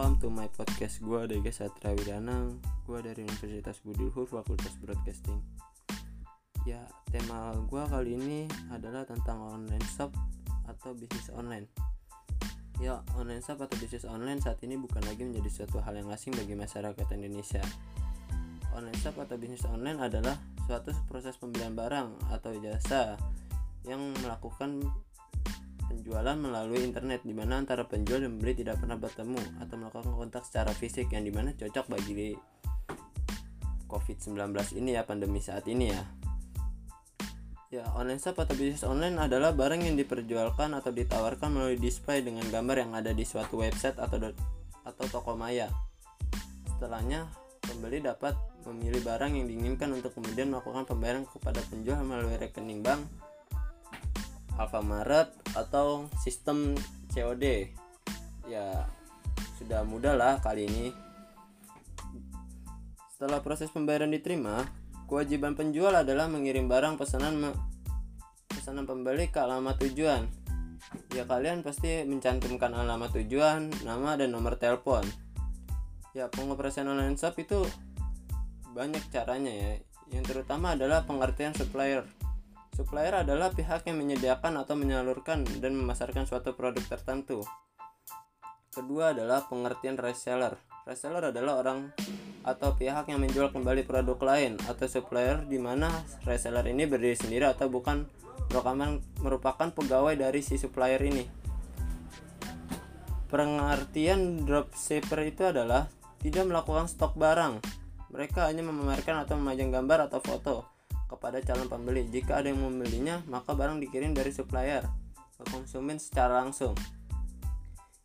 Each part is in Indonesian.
welcome to my podcast. Gue Dega Satria Widanang Gue dari Universitas Budi Luhur Fakultas Broadcasting. Ya, tema gue kali ini adalah tentang online shop atau bisnis online. Ya, online shop atau bisnis online saat ini bukan lagi menjadi suatu hal yang asing bagi masyarakat Indonesia. Online shop atau bisnis online adalah suatu proses pembelian barang atau jasa yang melakukan penjualan melalui internet di mana antara penjual dan pembeli tidak pernah bertemu atau melakukan kontak secara fisik yang di mana cocok bagi COVID-19 ini ya pandemi saat ini ya. Ya, online shop atau bisnis online adalah barang yang diperjualkan atau ditawarkan melalui display dengan gambar yang ada di suatu website atau atau toko maya. Setelahnya, pembeli dapat memilih barang yang diinginkan untuk kemudian melakukan pembayaran kepada penjual melalui rekening bank Alfamaret atau sistem COD ya sudah mudah lah kali ini. Setelah proses pembayaran diterima kewajiban penjual adalah mengirim barang pesanan pesanan pembeli ke alamat tujuan. Ya kalian pasti mencantumkan alamat tujuan nama dan nomor telepon. Ya pengoperasian online shop itu banyak caranya ya. Yang terutama adalah pengertian supplier Supplier adalah pihak yang menyediakan atau menyalurkan dan memasarkan suatu produk tertentu. Kedua adalah pengertian reseller. Reseller adalah orang atau pihak yang menjual kembali produk lain atau supplier di mana reseller ini berdiri sendiri atau bukan merupakan pegawai dari si supplier ini. Pengertian dropshipper itu adalah tidak melakukan stok barang. Mereka hanya memamerkan atau memajang gambar atau foto kepada calon pembeli. Jika ada yang membelinya, maka barang dikirim dari supplier ke konsumen secara langsung.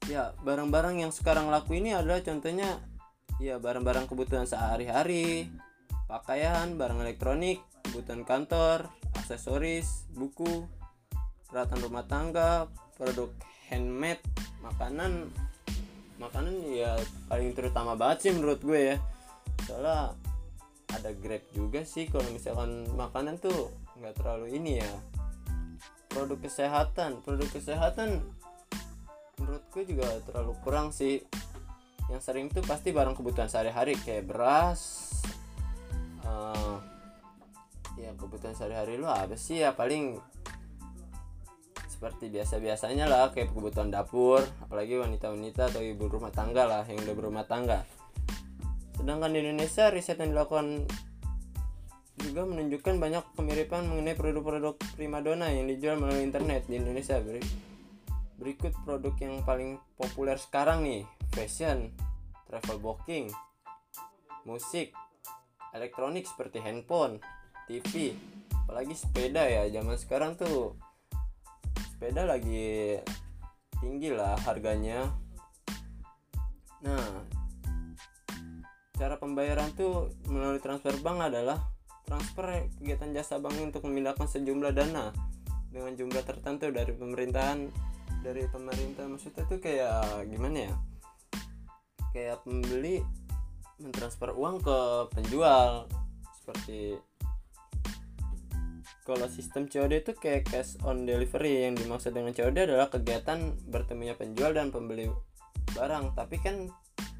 Ya, barang-barang yang sekarang laku ini adalah contohnya ya barang-barang kebutuhan sehari-hari, pakaian, barang elektronik, kebutuhan kantor, aksesoris, buku, peralatan rumah tangga, produk handmade, makanan makanan ya paling terutama banget sih menurut gue ya soalnya ada grab juga sih kalau misalkan makanan tuh nggak terlalu ini ya. Produk kesehatan produk kesehatan menurutku juga terlalu kurang sih. Yang sering tuh pasti barang kebutuhan sehari-hari kayak beras uh, ya kebutuhan sehari-hari lu apa sih ya paling seperti biasa-biasanya lah kayak kebutuhan dapur apalagi wanita-wanita atau ibu rumah tangga lah yang udah berumah tangga Sedangkan di Indonesia riset yang dilakukan juga menunjukkan banyak kemiripan mengenai produk-produk primadona yang dijual melalui internet di Indonesia. Berikut produk yang paling populer sekarang nih, fashion, travel booking, musik, elektronik seperti handphone, TV, apalagi sepeda ya. Zaman sekarang tuh sepeda lagi tinggi lah harganya. Nah, cara pembayaran tuh melalui transfer bank adalah transfer kegiatan jasa bank untuk memindahkan sejumlah dana dengan jumlah tertentu dari pemerintahan dari pemerintah. Maksudnya tuh kayak gimana ya? Kayak pembeli mentransfer uang ke penjual seperti kalau sistem COD itu kayak cash on delivery. Yang dimaksud dengan COD adalah kegiatan bertemunya penjual dan pembeli barang. Tapi kan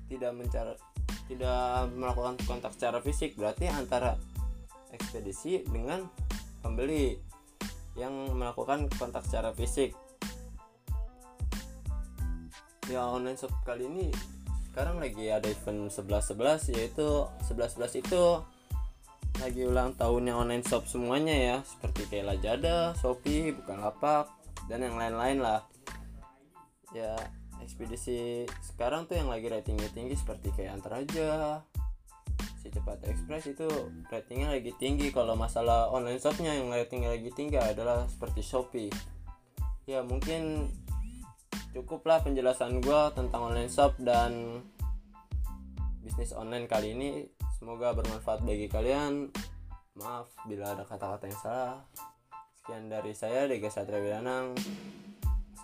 tidak mencari tidak melakukan kontak secara fisik berarti antara ekspedisi dengan pembeli yang melakukan kontak secara fisik. Ya online shop kali ini sekarang lagi ada event 11-11 yaitu 11-11 itu lagi ulang tahunnya online shop semuanya ya seperti kayak Lazada, Shopee, Bukalapak dan yang lain-lain lah. Ya ekspedisi. Sekarang tuh yang lagi ratingnya tinggi seperti kayak Antaraja si cepat express itu ratingnya lagi tinggi. Kalau masalah online shopnya yang ratingnya lagi tinggi adalah seperti Shopee. Ya mungkin cukuplah penjelasan gue tentang online shop dan bisnis online kali ini. Semoga bermanfaat bagi kalian. Maaf bila ada kata-kata yang salah. Sekian dari saya Dega Satria Wiranang